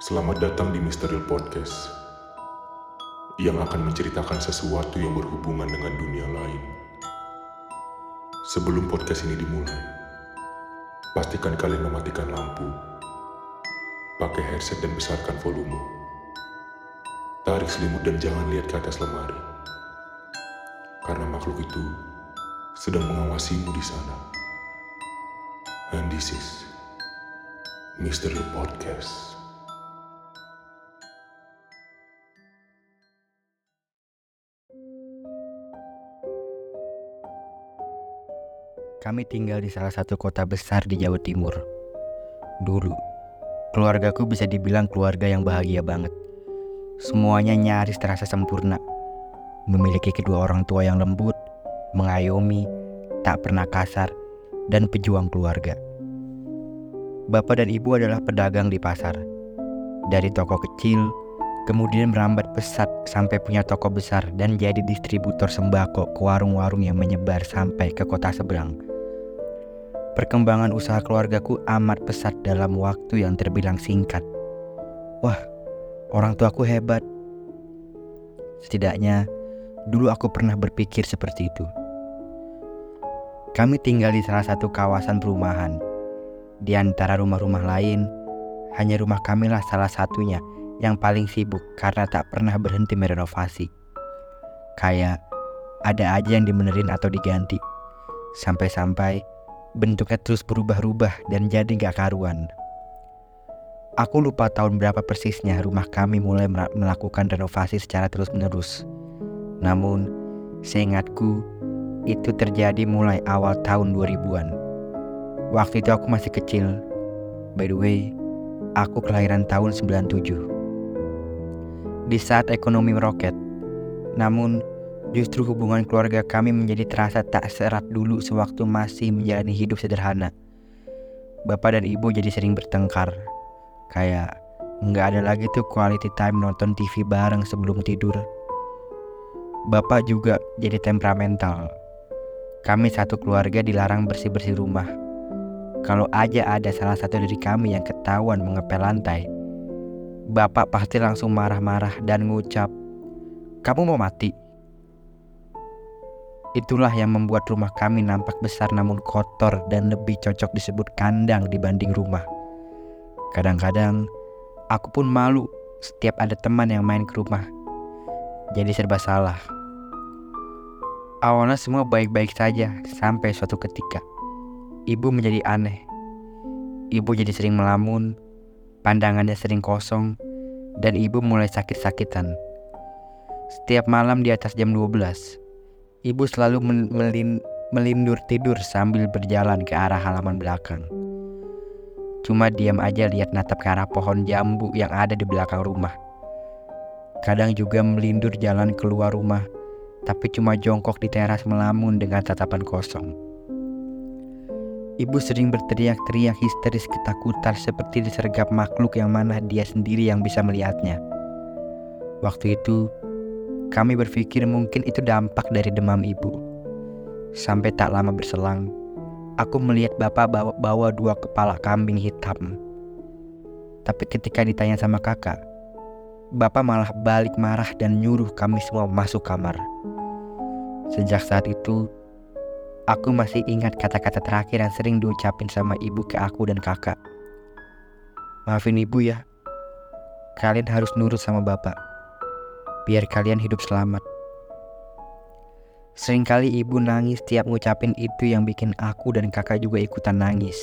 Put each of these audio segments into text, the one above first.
Selamat datang di Misterial Podcast yang akan menceritakan sesuatu yang berhubungan dengan dunia lain. Sebelum podcast ini dimulai, pastikan kalian mematikan lampu, pakai headset dan besarkan volume. Tarik selimut dan jangan lihat ke atas lemari. Karena makhluk itu sedang mengawasimu di sana. And this is Mystery Podcast. Kami tinggal di salah satu kota besar di Jawa Timur. Dulu, keluargaku bisa dibilang keluarga yang bahagia banget. Semuanya nyaris terasa sempurna. Memiliki kedua orang tua yang lembut, mengayomi, tak pernah kasar, dan pejuang keluarga. Bapak dan ibu adalah pedagang di pasar. Dari toko kecil, kemudian merambat pesat sampai punya toko besar dan jadi distributor sembako ke warung-warung yang menyebar sampai ke kota seberang. Perkembangan usaha keluargaku amat pesat dalam waktu yang terbilang singkat. Wah, orang tuaku hebat. Setidaknya, dulu aku pernah berpikir seperti itu. Kami tinggal di salah satu kawasan perumahan. Di antara rumah-rumah lain, hanya rumah kamilah salah satunya yang paling sibuk karena tak pernah berhenti merenovasi. Kayak ada aja yang dimenerin atau diganti. Sampai-sampai bentuknya terus berubah-ubah dan jadi gak karuan. Aku lupa tahun berapa persisnya rumah kami mulai melakukan renovasi secara terus-menerus. Namun, seingatku, itu terjadi mulai awal tahun 2000-an. Waktu itu aku masih kecil. By the way, aku kelahiran tahun 97. Di saat ekonomi meroket, namun justru hubungan keluarga kami menjadi terasa tak serat dulu sewaktu masih menjalani hidup sederhana. Bapak dan ibu jadi sering bertengkar. Kayak nggak ada lagi tuh quality time nonton TV bareng sebelum tidur. Bapak juga jadi temperamental. Kami satu keluarga dilarang bersih-bersih rumah kalau aja ada salah satu dari kami yang ketahuan mengepel lantai, bapak pasti langsung marah-marah dan ngucap, "Kamu mau mati?" Itulah yang membuat rumah kami nampak besar namun kotor dan lebih cocok disebut kandang dibanding rumah. Kadang-kadang aku pun malu setiap ada teman yang main ke rumah. Jadi serba salah. Awalnya semua baik-baik saja sampai suatu ketika Ibu menjadi aneh. Ibu jadi sering melamun, pandangannya sering kosong, dan ibu mulai sakit-sakitan. Setiap malam di atas jam 12, ibu selalu melin melindur tidur sambil berjalan ke arah halaman belakang. Cuma diam aja lihat natap ke arah pohon jambu yang ada di belakang rumah. Kadang juga melindur jalan keluar rumah, tapi cuma jongkok di teras melamun dengan tatapan kosong. Ibu sering berteriak-teriak histeris ketakutan seperti disergap makhluk yang mana dia sendiri yang bisa melihatnya. Waktu itu, kami berpikir mungkin itu dampak dari demam ibu. Sampai tak lama berselang, aku melihat bapak bawa, bawa dua kepala kambing hitam. Tapi ketika ditanya sama kakak, bapak malah balik marah dan nyuruh kami semua masuk kamar. Sejak saat itu, Aku masih ingat kata-kata terakhir yang sering diucapin sama ibu ke aku dan kakak. Maafin ibu ya. Kalian harus nurut sama bapak. Biar kalian hidup selamat. Seringkali ibu nangis tiap ngucapin itu yang bikin aku dan kakak juga ikutan nangis.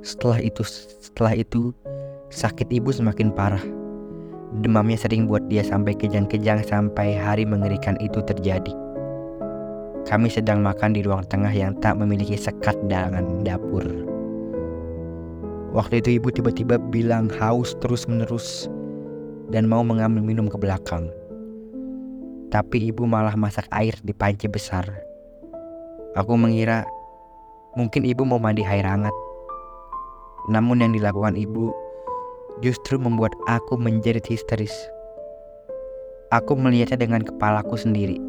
Setelah itu, setelah itu, sakit ibu semakin parah. Demamnya sering buat dia sampai kejang-kejang sampai hari mengerikan itu terjadi. Kami sedang makan di ruang tengah yang tak memiliki sekat dengan dapur. Waktu itu ibu tiba-tiba bilang haus terus-menerus dan mau mengambil minum ke belakang. Tapi ibu malah masak air di panci besar. Aku mengira mungkin ibu mau mandi air hangat. Namun yang dilakukan ibu justru membuat aku menjerit histeris. Aku melihatnya dengan kepalaku sendiri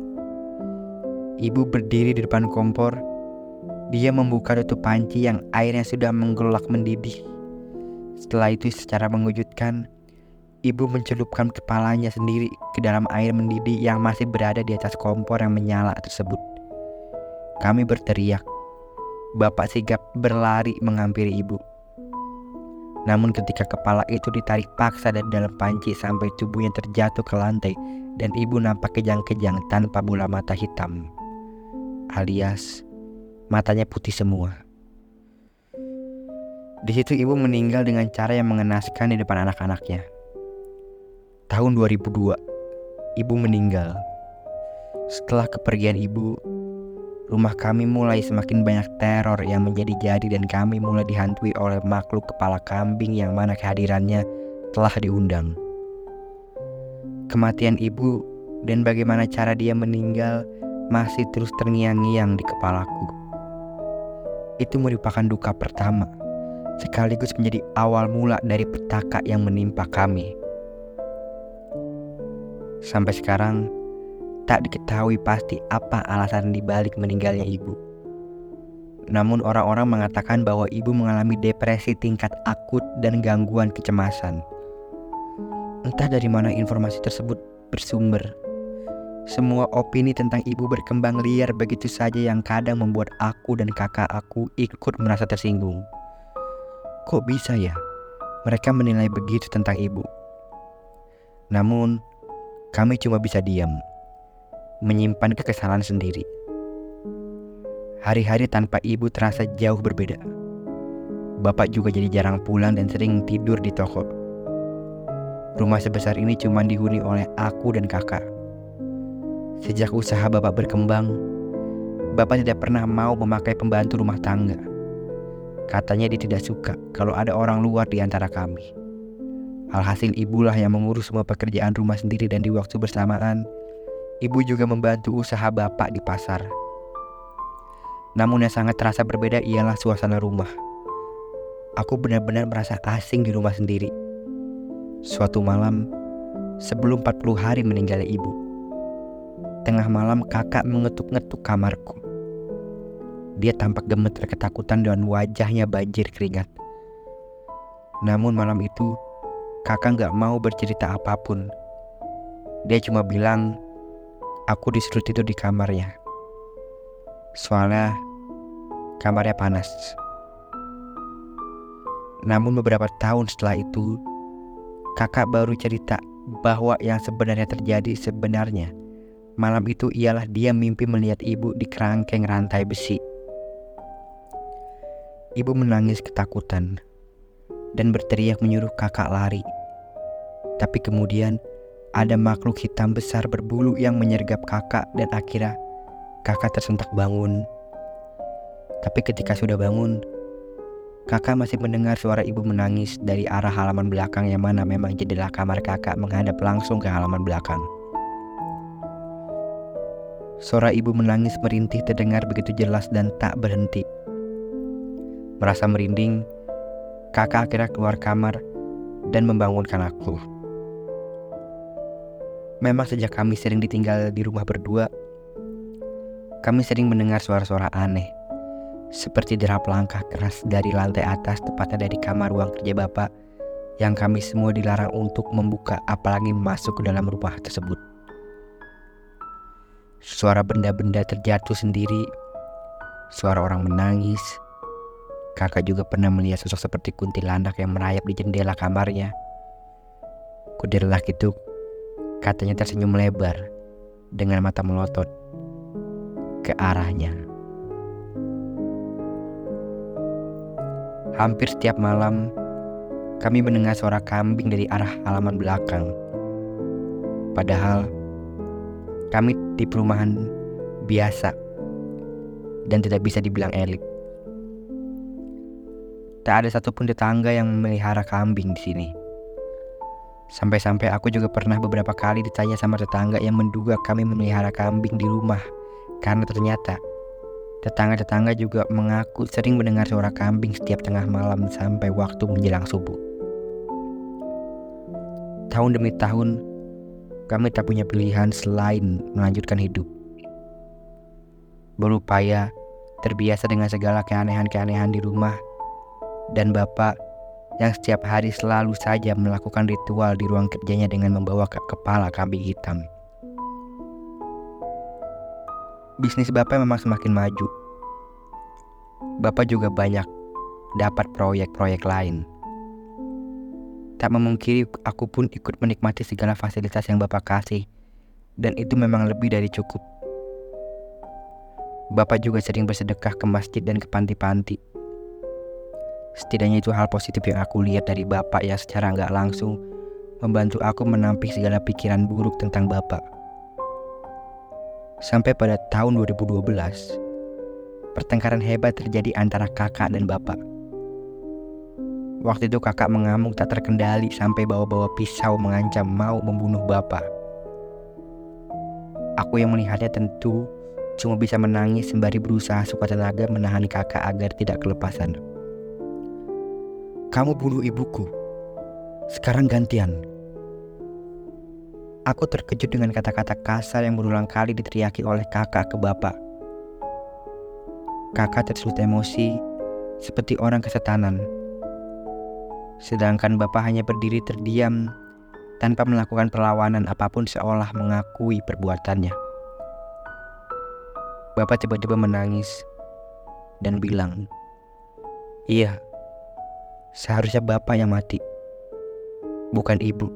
Ibu berdiri di depan kompor. Dia membuka tutup panci yang airnya sudah menggelak mendidih. Setelah itu secara mengejutkan, ibu mencelupkan kepalanya sendiri ke dalam air mendidih yang masih berada di atas kompor yang menyala tersebut. Kami berteriak. Bapak sigap berlari menghampiri ibu. Namun ketika kepala itu ditarik paksa dari dalam panci sampai tubuhnya terjatuh ke lantai dan ibu nampak kejang-kejang tanpa bola mata hitam. Alias matanya putih semua. Di situ ibu meninggal dengan cara yang mengenaskan di depan anak-anaknya. Tahun 2002, ibu meninggal. Setelah kepergian ibu, rumah kami mulai semakin banyak teror yang menjadi-jadi dan kami mulai dihantui oleh makhluk kepala kambing yang mana kehadirannya telah diundang. Kematian ibu dan bagaimana cara dia meninggal masih terus terngiang-ngiang di kepalaku. Itu merupakan duka pertama, sekaligus menjadi awal mula dari petaka yang menimpa kami. Sampai sekarang, tak diketahui pasti apa alasan dibalik meninggalnya ibu. Namun orang-orang mengatakan bahwa ibu mengalami depresi tingkat akut dan gangguan kecemasan. Entah dari mana informasi tersebut bersumber. Semua opini tentang ibu berkembang liar begitu saja yang kadang membuat aku dan kakak aku ikut merasa tersinggung. Kok bisa ya? Mereka menilai begitu tentang ibu. Namun, kami cuma bisa diam, menyimpan kekesalan sendiri. Hari-hari tanpa ibu terasa jauh berbeda. Bapak juga jadi jarang pulang dan sering tidur di toko. Rumah sebesar ini cuma dihuni oleh aku dan kakak. Sejak usaha bapak berkembang, bapak tidak pernah mau memakai pembantu rumah tangga. Katanya dia tidak suka kalau ada orang luar di antara kami. Alhasil ibulah yang mengurus semua pekerjaan rumah sendiri dan di waktu bersamaan, ibu juga membantu usaha bapak di pasar. Namun yang sangat terasa berbeda ialah suasana rumah. Aku benar-benar merasa asing di rumah sendiri. Suatu malam, sebelum 40 hari meninggalnya ibu, tengah malam kakak mengetuk-ngetuk kamarku. Dia tampak gemeter ketakutan dan wajahnya banjir keringat. Namun malam itu, kakak gak mau bercerita apa pun. Dia cuma bilang, aku disuruh tidur di kamarnya. Soalnya kamarnya panas. Namun beberapa tahun setelah itu, kakak baru cerita bahwa yang sebenarnya terjadi sebenarnya malam itu ialah dia mimpi melihat ibu di kerangkeng rantai besi. Ibu menangis ketakutan dan berteriak menyuruh kakak lari. Tapi kemudian ada makhluk hitam besar berbulu yang menyergap kakak dan akhirnya kakak tersentak bangun. Tapi ketika sudah bangun, kakak masih mendengar suara ibu menangis dari arah halaman belakang yang mana memang jendela kamar kakak menghadap langsung ke halaman belakang. Suara ibu menangis merintih terdengar begitu jelas dan tak berhenti. Merasa merinding, kakak akhirnya keluar kamar dan membangunkan aku. Memang sejak kami sering ditinggal di rumah berdua, kami sering mendengar suara-suara aneh, seperti derap langkah keras dari lantai atas tepatnya dari kamar ruang kerja bapak yang kami semua dilarang untuk membuka apalagi masuk ke dalam rumah tersebut. Suara benda-benda terjatuh sendiri, suara orang menangis. Kakak juga pernah melihat sosok seperti kuntilanak yang merayap di jendela kamarnya. Kudirlah itu katanya tersenyum lebar dengan mata melotot ke arahnya. Hampir setiap malam, kami mendengar suara kambing dari arah halaman belakang. Padahal, kami di perumahan biasa dan tidak bisa dibilang elit. Tak ada satupun tetangga yang memelihara kambing di sini. Sampai-sampai aku juga pernah beberapa kali ditanya sama tetangga yang menduga kami memelihara kambing di rumah karena ternyata tetangga-tetangga juga mengaku sering mendengar suara kambing setiap tengah malam sampai waktu menjelang subuh. Tahun demi tahun, kami tak punya pilihan selain melanjutkan hidup. Berupaya terbiasa dengan segala keanehan-keanehan di rumah dan bapak yang setiap hari selalu saja melakukan ritual di ruang kerjanya dengan membawa ke kepala kambing hitam. Bisnis Bapak memang semakin maju. Bapak juga banyak dapat proyek-proyek lain. Tak memungkiri aku pun ikut menikmati segala fasilitas yang Bapak kasih dan itu memang lebih dari cukup. Bapak juga sering bersedekah ke masjid dan ke panti-panti. Setidaknya itu hal positif yang aku lihat dari Bapak yang secara nggak langsung membantu aku menampik segala pikiran buruk tentang Bapak. Sampai pada tahun 2012, pertengkaran hebat terjadi antara kakak dan bapak. Waktu itu kakak mengamuk tak terkendali sampai bawa-bawa pisau mengancam mau membunuh bapak. Aku yang melihatnya tentu cuma bisa menangis sembari berusaha suka tenaga menahan kakak agar tidak kelepasan. Kamu bunuh ibuku. Sekarang gantian. Aku terkejut dengan kata-kata kasar yang berulang kali diteriaki oleh kakak ke bapak. Kakak tersulut emosi seperti orang kesetanan. Sedangkan bapak hanya berdiri terdiam tanpa melakukan perlawanan apa pun seolah mengakui perbuatannya. Bapak tiba-tiba menangis dan bilang, "Iya, seharusnya bapak yang mati, bukan ibu."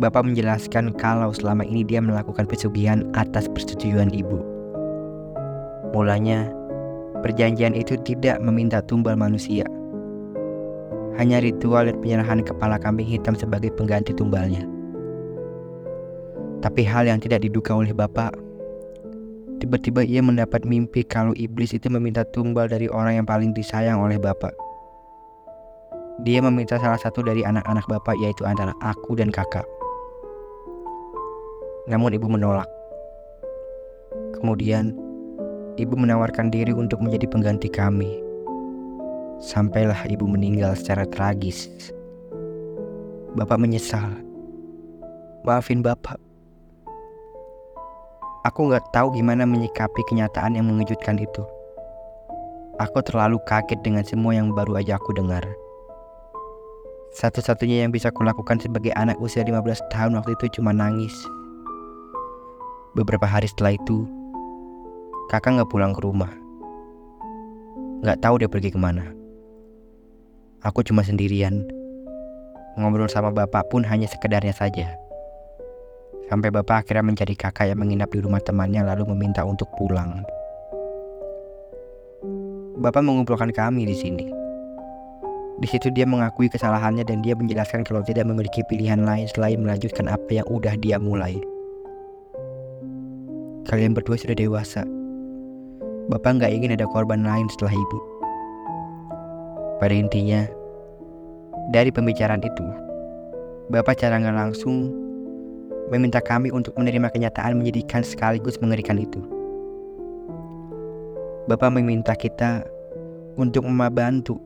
Bapak menjelaskan kalau selama ini dia melakukan pesugihan atas persetujuan ibu. Mulanya, perjanjian itu tidak meminta tumbal manusia. Hanya ritual dan penyerahan kepala kambing hitam sebagai pengganti tumbalnya. Tapi hal yang tidak diduga oleh Bapak, tiba-tiba ia mendapat mimpi kalau iblis itu meminta tumbal dari orang yang paling disayang oleh Bapak. Dia meminta salah satu dari anak-anak Bapak yaitu antara aku dan kakak. Namun ibu menolak. Kemudian, ibu menawarkan diri untuk menjadi pengganti kami. Sampailah ibu meninggal secara tragis. Bapak menyesal. Maafin bapak. Aku nggak tahu gimana menyikapi kenyataan yang mengejutkan itu. Aku terlalu kaget dengan semua yang baru aja aku dengar. Satu-satunya yang bisa kulakukan sebagai anak usia 15 tahun waktu itu cuma nangis. Beberapa hari setelah itu, kakak nggak pulang ke rumah. Nggak tahu dia pergi ke mana. Aku cuma sendirian. Ngobrol sama bapak pun hanya sekedarnya saja. Sampai bapak akhirnya mencari kakak yang menginap di rumah temannya lalu meminta untuk pulang. Bapak mengumpulkan kami di sini. Di situ dia mengakui kesalahannya dan dia menjelaskan kalau tidak memiliki pilihan lain selain melanjutkan apa yang udah dia mulai. Kalian berdua sudah dewasa. Bapak nggak ingin ada korban lain setelah ibu. Pada intinya, dari pembicaraan itu, Bapak cara nggak langsung meminta kami untuk menerima kenyataan menyedihkan sekaligus mengerikan itu. Bapak meminta kita untuk membantu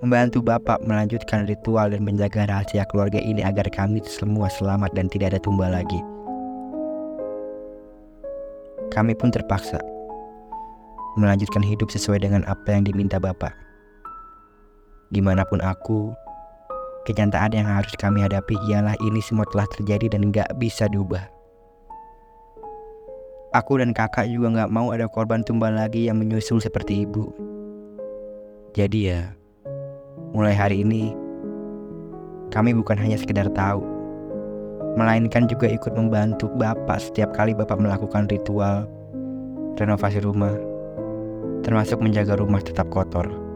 membantu Bapak melanjutkan ritual dan menjaga rahasia keluarga ini agar kami semua selamat dan tidak ada tumbal lagi. Kami pun terpaksa melanjutkan hidup sesuai dengan apa yang diminta Bapak. Gimana pun aku, kenyataan yang harus kami hadapi ialah ini semua telah terjadi dan gak bisa diubah. Aku dan kakak juga gak mau ada korban tumbal lagi yang menyusul seperti ibu. Jadi ya, mulai hari ini, kami bukan hanya sekedar tahu, melainkan juga ikut membantu Bapak setiap kali Bapak melakukan ritual renovasi rumah, termasuk menjaga rumah tetap kotor.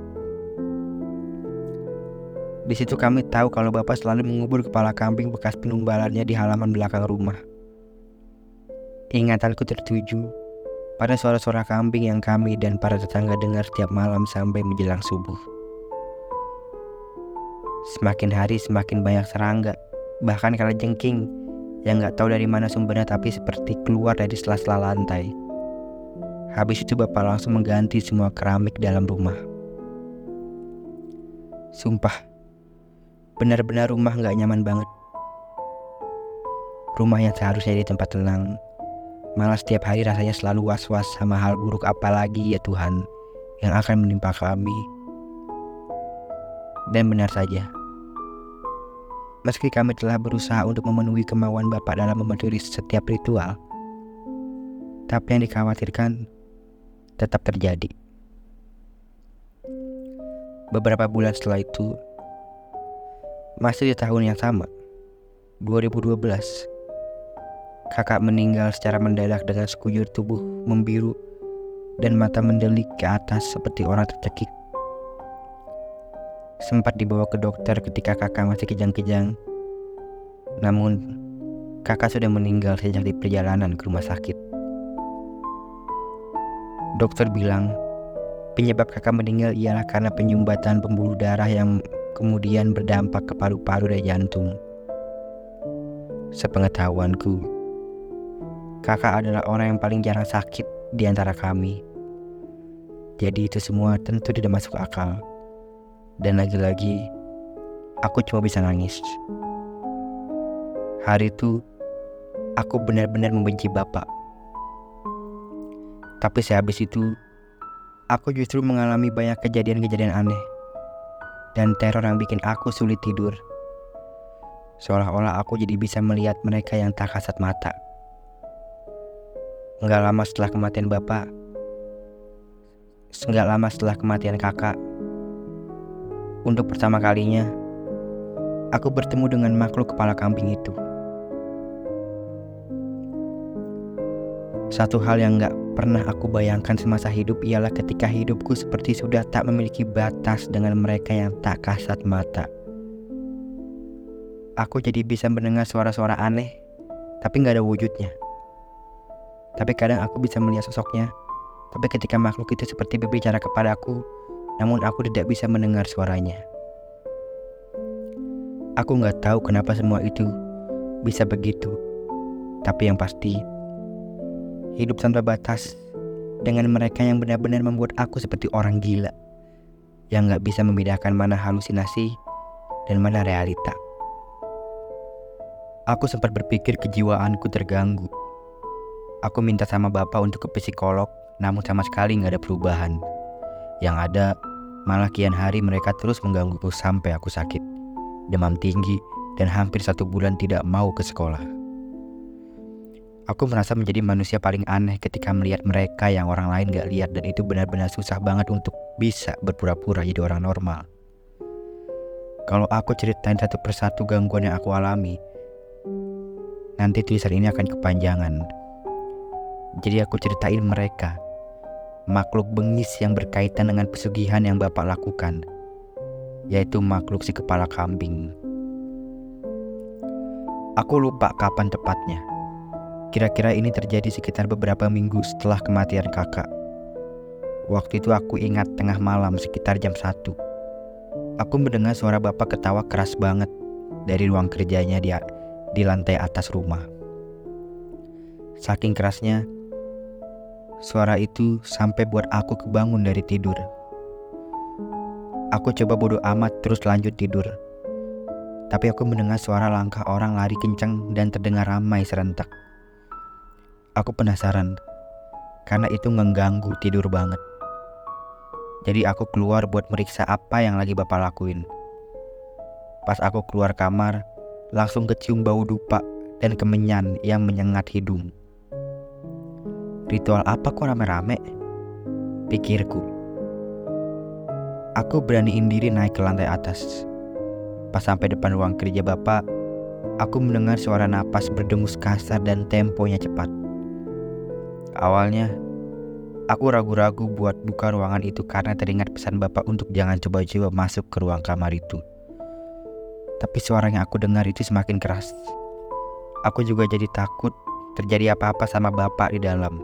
Di situ kami tahu kalau Bapak selalu mengubur kepala kambing bekas penumbalannya di halaman belakang rumah. Ingatanku tertuju pada suara-suara kambing yang kami dan para tetangga dengar setiap malam sampai menjelang subuh. Semakin hari semakin banyak serangga bahkan kala jengking yang nggak tahu dari mana sumbernya tapi seperti keluar dari sela-sela lantai. Habis itu bapak langsung mengganti semua keramik dalam rumah. Sumpah, benar-benar rumah nggak nyaman banget. Rumah yang seharusnya di tempat tenang, malah setiap hari rasanya selalu was-was sama hal buruk apalagi ya Tuhan yang akan menimpa kami. Dan benar saja, meski kami telah berusaha untuk memenuhi kemauan Bapak dalam mematuhi setiap ritual, tapi yang dikhawatirkan tetap terjadi. Beberapa bulan setelah itu, masih di tahun yang sama, 2012, kakak meninggal secara mendadak dengan sekujur tubuh membiru dan mata mendelik ke atas seperti orang tercekik. Sempat dibawa ke dokter ketika kakak masih kejang-kejang. Namun, kakak sudah meninggal sejak di perjalanan ke rumah sakit. Dokter bilang, penyebab kakak meninggal ialah karena penyumbatan pembuluh darah yang kemudian berdampak ke paru-paru dan jantung. Sepengetahuanku, kakak adalah orang yang paling jarang sakit di antara kami. Jadi itu semua tentu tidak masuk akal. Dan lagi-lagi, aku cuma bisa nangis. Hari itu, aku benar-benar membenci Bapak. Tapi sehabis itu, aku justru mengalami banyak kejadian-kejadian aneh. Dan teror yang bikin aku sulit tidur. Seolah-olah aku jadi bisa melihat mereka yang tak kasat mata. Enggak lama setelah kematian bapak, enggak lama setelah kematian kakak, untuk pertama kalinya, aku bertemu dengan makhluk kepala kambing itu. Satu hal yang gak pernah aku bayangkan semasa hidup ialah ketika hidupku seperti sudah tak memiliki batas dengan mereka yang tak kasat mata. Aku jadi bisa mendengar suara-suara aneh, tapi gak ada wujudnya. Tapi kadang aku bisa melihat sosoknya, tapi ketika makhluk itu seperti berbicara kepadaku, namun aku tidak bisa mendengar suaranya. Aku nggak tahu kenapa semua itu bisa begitu, tapi yang pasti, hidup tanpa batas dengan mereka yang benar-benar membuat aku seperti orang gila, yang nggak bisa membedakan mana halusinasi dan mana realita. Aku sempat berpikir kejiwaanku terganggu. Aku minta sama bapak untuk ke psikolog, namun sama sekali nggak ada perubahan. Yang ada, malah kian hari mereka terus menggangguku sampai aku sakit, demam tinggi, dan hampir satu bulan tidak mau ke sekolah. Aku merasa menjadi manusia paling aneh ketika melihat mereka yang orang lain gak lihat dan itu benar-benar susah banget untuk bisa berpura-pura jadi orang normal. Kalau aku ceritain satu persatu gangguan yang aku alami, nanti tulisan ini akan kepanjangan. Jadi aku ceritain mereka makhluk bengis yang berkaitan dengan pesugihan yang Bapak lakukan, yaitu makhluk si kepala kambing. Aku lupa kapan tepatnya. Kira-kira ini terjadi sekitar beberapa minggu setelah kematian kakak. Waktu itu aku ingat tengah malam sekitar jam 1. Aku mendengar suara bapak ketawa keras banget dari ruang kerjanya di, di lantai atas rumah. Saking kerasnya, Suara itu sampai buat aku kebangun dari tidur. Aku coba bodoh amat terus lanjut tidur. Tapi aku mendengar suara langkah orang lari kencang dan terdengar ramai serentak. Aku penasaran, karena itu mengganggu tidur banget. Jadi aku keluar buat meriksa apa yang lagi bapak lakuin. Pas aku keluar kamar, langsung kecium bau dupa dan kemenyan yang menyengat hidung. Ritual apa kok rame-rame? Pikirku. Aku beraniin diri naik ke lantai atas. Pas sampai depan ruang kerja bapak, aku mendengar suara napas berdengus kasar dan temponya cepat. Awalnya, aku ragu-ragu buat buka ruangan itu karena teringat pesan bapak untuk jangan coba-coba masuk ke ruang kamar itu. Tapi suara yang aku dengar itu semakin keras. Aku juga jadi takut terjadi apa-apa sama bapak di dalam.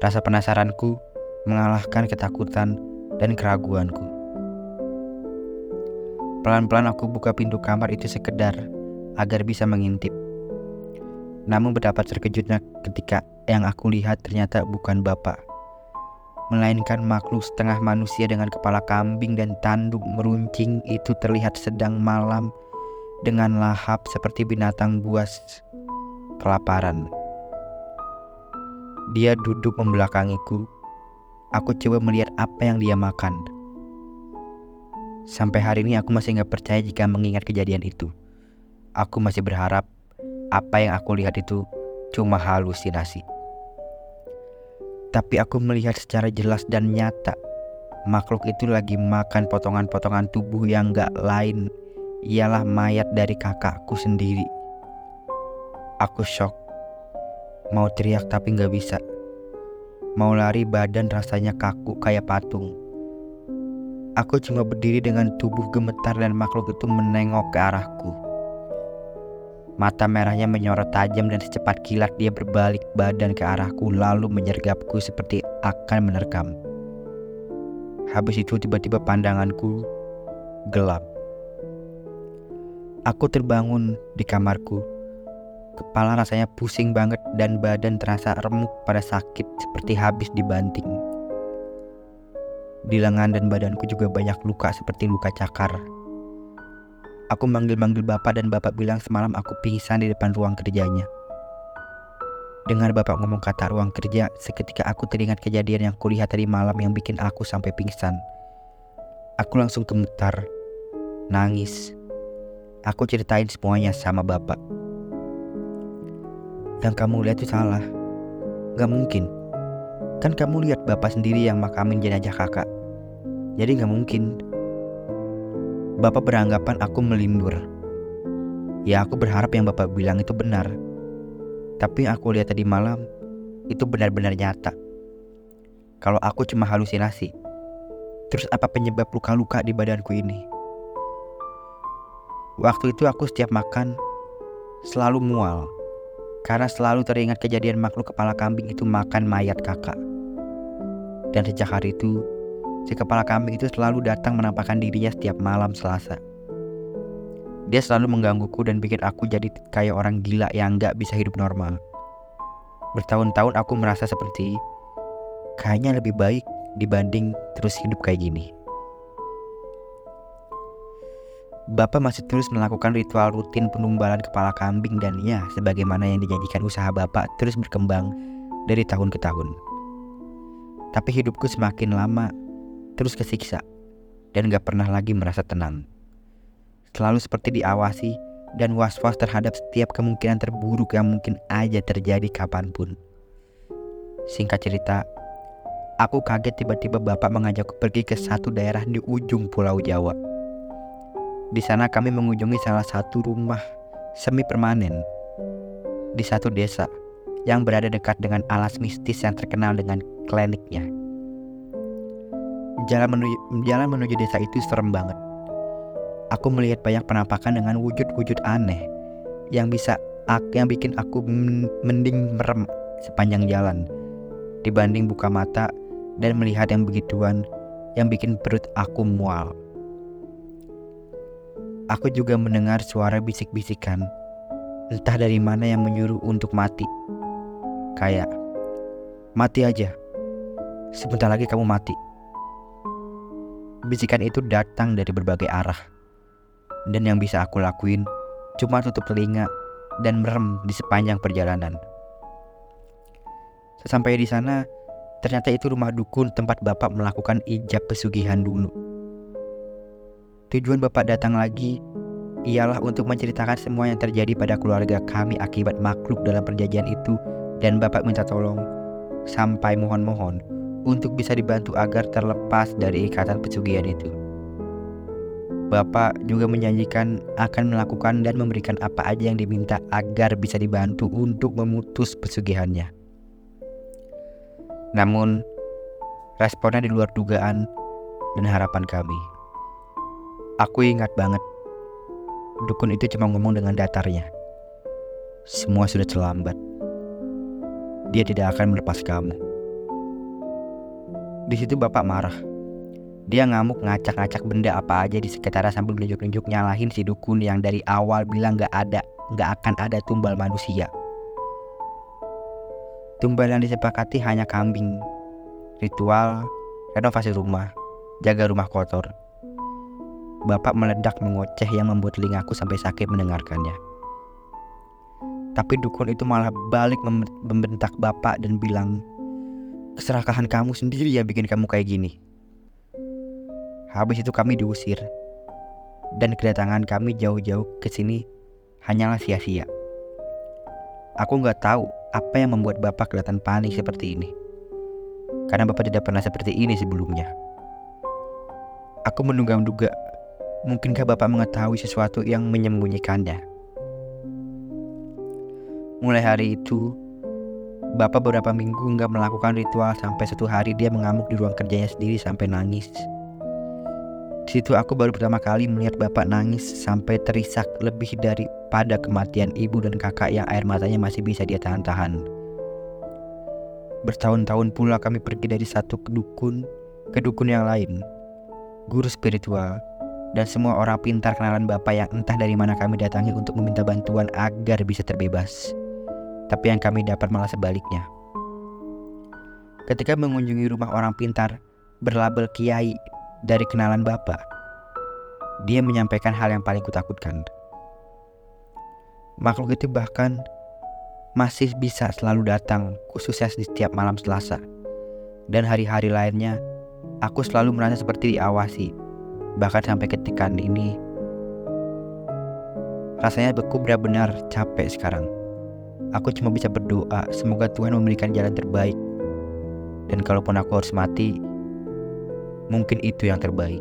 Rasa penasaranku mengalahkan ketakutan dan keraguanku. Pelan-pelan aku buka pintu kamar itu sekedar agar bisa mengintip. Namun betapa terkejutnya ketika yang aku lihat ternyata bukan bapak, melainkan makhluk setengah manusia dengan kepala kambing dan tanduk meruncing itu terlihat sedang malam dengan lahap seperti binatang buas kelaparan. Dia duduk membelakangiku. Aku coba melihat apa yang dia makan. Sampai hari ini aku masih nggak percaya jika mengingat kejadian itu. Aku masih berharap apa yang aku lihat itu cuma halusinasi. Tapi aku melihat secara jelas dan nyata makhluk itu lagi makan potongan-potongan tubuh yang gak lain ialah mayat dari kakakku sendiri. Aku shock. Mau teriak tapi gak bisa. Mau lari badan rasanya kaku kayak patung. Aku cuma berdiri dengan tubuh gemetar dan makhluk itu menengok ke arahku. Mata merahnya menyorot tajam dan secepat kilat dia berbalik badan ke arahku lalu menyergapku seperti akan menerkam. Habis itu tiba-tiba pandanganku gelap. Aku terbangun di kamarku. Kepala rasanya pusing banget dan badan terasa remuk pada sakit seperti habis dibanting. Di lengan dan badanku juga banyak luka seperti luka cakar. Aku manggil-manggil bapak dan bapak bilang semalam aku pingsan di depan ruang kerjanya. Dengar bapak ngomong kata ruang kerja, seketika aku teringat kejadian yang kulihat tadi malam yang bikin aku sampai pingsan. Aku langsung gemetar, nangis. Aku ceritain semuanya sama bapak. Yang kamu lihat itu salah. Gak mungkin. Kan kamu lihat bapak sendiri yang makamin jenazah kakak. Jadi gak mungkin Bapak beranggapan aku melindur. Ya aku berharap yang Bapak bilang itu benar. Tapi aku lihat tadi malam itu benar-benar nyata. Kalau aku cuma halusinasi, terus apa penyebab luka-luka di badanku ini? Waktu itu aku setiap makan selalu mual karena selalu teringat kejadian makhluk kepala kambing itu makan mayat kakak. Dan sejak hari itu Si kepala kambing itu selalu datang menampakkan dirinya setiap malam Selasa. Dia selalu menggangguku dan bikin aku jadi kayak orang gila yang gak bisa hidup normal. Bertahun-tahun aku merasa seperti kayaknya lebih baik dibanding terus hidup kayak gini. Bapak masih terus melakukan ritual rutin penumbalan kepala kambing dan ya sebagaimana yang dijanjikan usaha Bapak terus berkembang dari tahun ke tahun. Tapi hidupku semakin lama terus kesiksa dan gak pernah lagi merasa tenang. Selalu seperti diawasi dan was-was terhadap setiap kemungkinan terburuk yang mungkin aja terjadi kapan pun. Singkat cerita, aku kaget tiba-tiba bapak mengajakku pergi ke satu daerah di ujung pulau Jawa. Di sana kami mengunjungi salah satu rumah semi permanen di satu desa yang berada dekat dengan alas mistis yang terkenal dengan kliniknya. Jalan menuju, jalan menuju desa itu serem banget. Aku melihat banyak penampakan dengan wujud-wujud aneh yang bisa yang bikin aku mending merem sepanjang jalan dibanding buka mata dan melihat yang begituan yang bikin perut aku mual. Aku juga mendengar suara bisik-bisikan, entah dari mana yang menyuruh untuk mati. Kayak, mati aja, sebentar lagi kamu mati. Bisikan itu datang dari berbagai arah. Dan yang bisa aku lakuin cuma tutup telinga dan merem di sepanjang perjalanan. Sesampai di sana, ternyata itu rumah dukun tempat Bapak melakukan ijab pesugihan dulu. Tujuan Bapak datang lagi ialah untuk menceritakan semua yang terjadi pada keluarga kami akibat makhluk dalam perjanjian itu dan Bapak minta tolong sampai mohon-mohon untuk bisa dibantu agar terlepas dari ikatan pesugihan itu. Bapak juga menjanjikan akan melakukan dan memberikan apa aja yang diminta agar bisa dibantu untuk memutus pesugihannya. Namun, responnya di luar dugaan dan harapan kami. Aku ingat banget, dukun itu cuma ngomong dengan datarnya. Semua sudah terlambat. Dia tidak akan melepas kamu. Di situ bapak marah. Dia ngamuk ngacak-ngacak benda apa aja di sekitar sambil nunjuk-nunjuk nyalahin si dukun yang dari awal bilang gak ada, gak akan ada tumbal manusia. Tumbal yang disepakati hanya kambing, ritual, renovasi rumah, jaga rumah kotor. Bapak meledak mengoceh yang membuat telingaku sampai sakit mendengarkannya. Tapi dukun itu malah balik membentak bapak dan bilang, Keserakahan kamu sendiri yang bikin kamu kayak gini. Habis itu kami diusir. Dan kedatangan kami jauh-jauh ke sini hanyalah sia-sia. Aku nggak tahu apa yang membuat Bapak kelihatan panik seperti ini. Karena Bapak tidak pernah seperti ini sebelumnya. Aku menduga-duga, mungkinkah Bapak mengetahui sesuatu yang menyembunyikannya? Mulai hari itu, Bapak beberapa minggu nggak melakukan ritual sampai satu hari dia mengamuk di ruang kerjanya sendiri sampai nangis. Di situ aku baru pertama kali melihat bapak nangis sampai terisak lebih daripada kematian ibu dan kakak yang air matanya masih bisa dia tahan-tahan. Bertahun-tahun pula kami pergi dari satu dukun ke dukun yang lain. Guru spiritual dan semua orang pintar kenalan bapak yang entah dari mana kami datangi untuk meminta bantuan agar bisa terbebas. Tapi yang kami dapat malah sebaliknya. Ketika mengunjungi rumah orang pintar berlabel kiai dari kenalan Bapak. Dia menyampaikan hal yang paling kutakutkan. Makhluk itu bahkan masih bisa selalu datang, khususnya di setiap malam Selasa. Dan hari-hari lainnya, aku selalu merasa seperti diawasi. Bahkan sampai ketika ini, rasanya beku benar-benar capek sekarang. Aku cuma bisa berdoa, semoga Tuhan memberikan jalan terbaik. Dan kalaupun aku harus mati, mungkin itu yang terbaik.